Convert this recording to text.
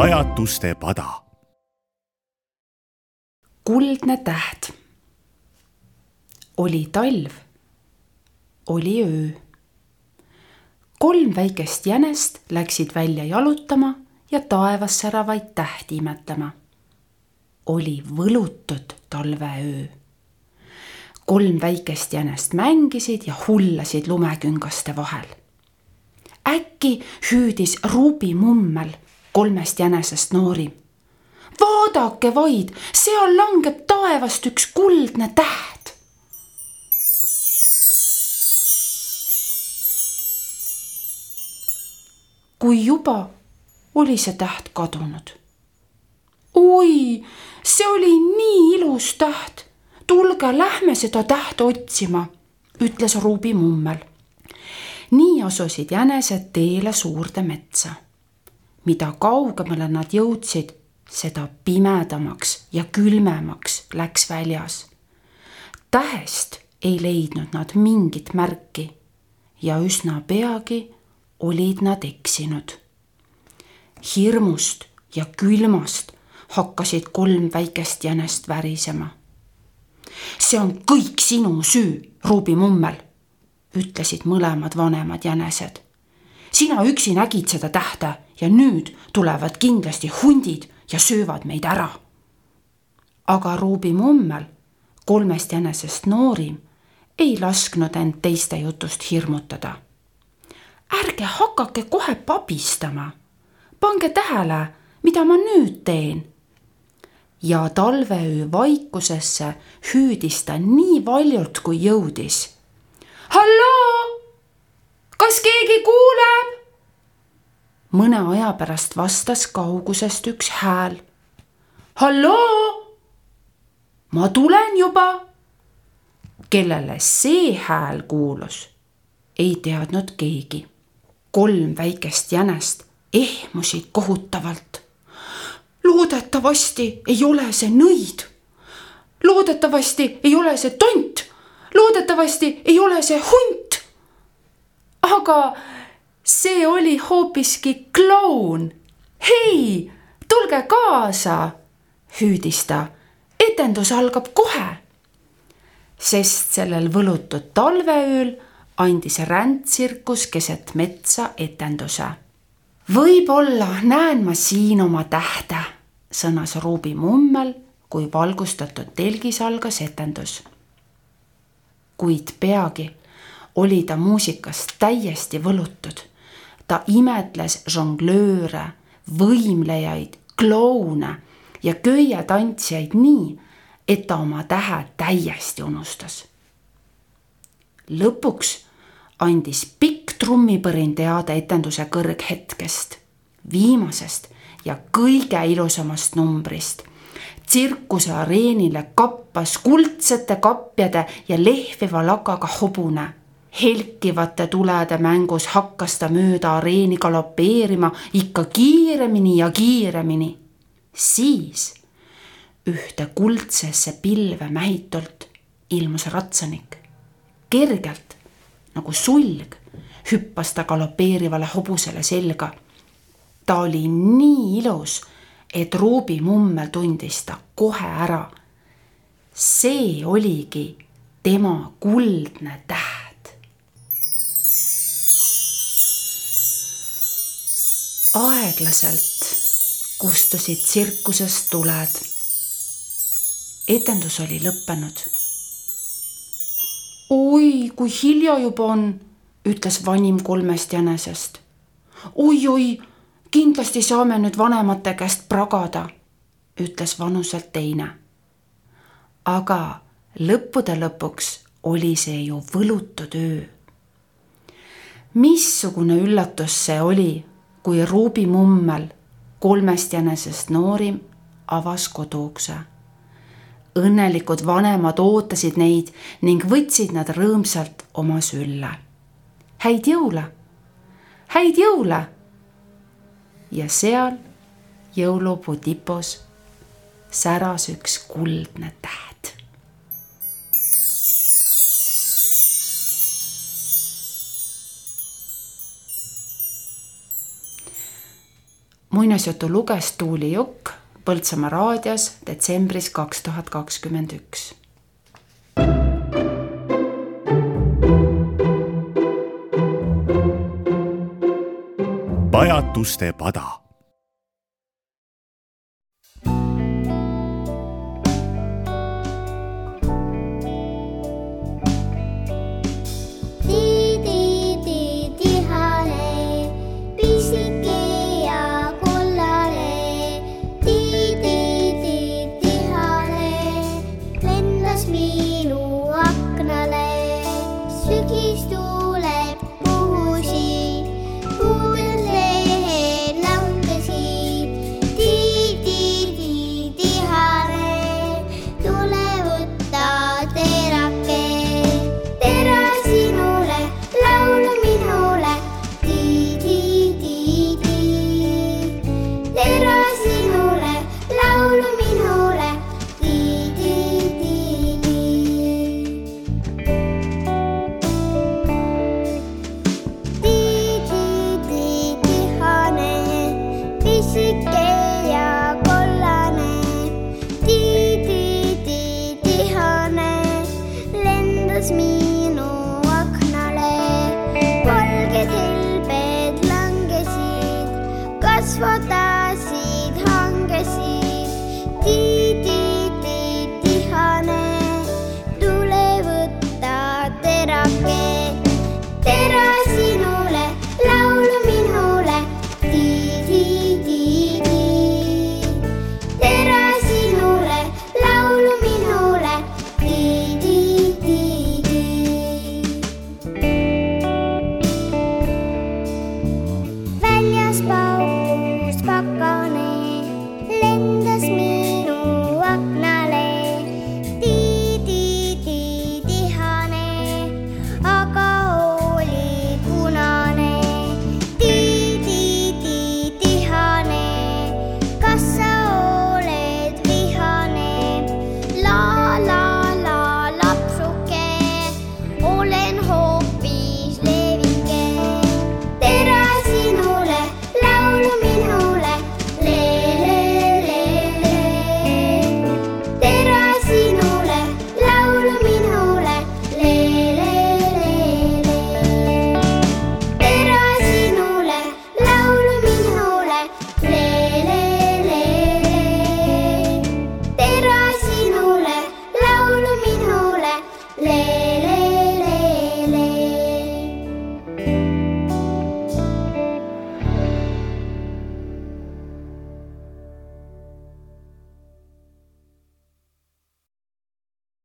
pajatuste pada. kuldne täht. oli talv, oli öö. kolm väikest jänest läksid välja jalutama ja taevas säravaid tähti imetlema. oli võlutud talveöö. kolm väikest jänest mängisid ja hullasid lumeküngaste vahel. äkki hüüdis Ruubi mummel kolmest jänesest noorim. vaadake vaid, seal langeb taevast üks kuldne täht. kui juba oli see täht kadunud. oi, see oli nii ilus täht. tulge, lähme seda tähte otsima, ütles Ruubi mummel. nii asusid jänesed teele suurde metsa. Mida kaugemale nad jõudsid, seda pimedamaks ja külmemaks läks väljas. tähest ei leidnud nad mingit märki ja üsna peagi olid nad eksinud hirmust ja külmast hakkasid kolm väikest jänest värisema. see on kõik sinu süü, Ruubi mummel, ütlesid mõlemad vanemad jänesed. sina üksi nägid seda tähte ja nüüd tulevad kindlasti hundid ja söövad meid ära. aga Ruubi mummel, kolmest jänesest noorim, ei lasknud end teiste jutust hirmutada. ärge hakake kohe pabistama pange tähele, mida ma nüüd teen. ja talveöö vaikusesse hüüdis ta nii valjult, kui jõudis. halloo, kas keegi kuuleb? Mõne aja pärast vastas kaugusest üks hääl. halloo, ma tulen juba. kellele see hääl kuulus, ei teadnud keegi. kolm väikest jänest ehmusid kohutavalt. loodetavasti ei ole see nõid. loodetavasti ei ole see tont. loodetavasti ei ole see hunt. aga see oli hoopiski kloun. hei, tulge kaasa, hüüdis ta. etendus algab kohe. sest sellel võlutud talveööl andis rändtsirkus keset metsa etenduse võib-olla näen ma siin oma tähte, sõnas Ruubi mummel, kui valgustatud telgis algas etendus. kuid peagi oli ta muusikast täiesti võlutud. Ta imetles žonglööre, võimlejaid, kloune ja köietantsijaid nii, et ta oma tähe täiesti unustas. lõpuks andis pikk trummipõrin teada etenduse kõrghetkest, viimasest ja kõige ilusamast numbrist. tsirkuse areenile kappas kuldsete kapjade ja lehviva lakaga hobune. Helkivate tulede mängus hakkas ta mööda areeni galopeerima ikka kiiremini ja kiiremini. siis ühte kuldsesse pilve mähitult ilmus ratsanik kergelt nagu sulg hüppas ta galopeerivale hobusele selga. ta oli nii ilus, et Ruubi mummel tundis ta kohe ära. see oligi tema kuldne täht. Aeglaselt kustusid tsirkusest tuled. etendus oli lõppenud oi, kui hilja juba on, ütles vanim kolmest jänesest oi,. oi-oi, kindlasti saame nüüd vanemate käest pragada, ütles vanuselt teine. aga lõppude lõpuks oli see ju võlutud öö. missugune üllatus see oli, kui Ruubi mummel, kolmest jänesest noorim, avas koduukse õnnelikud vanemad ootasid neid ning võtsid nad rõõmsalt oma sülle. häid jõule, häid jõule. ja seal jõulupuu tipus säras üks kuldne täht. Muinasjutu luges Tuuli Jukk Põltsamaa raadios detsembris kaks tuhat kakskümmend üks. pajatuste pada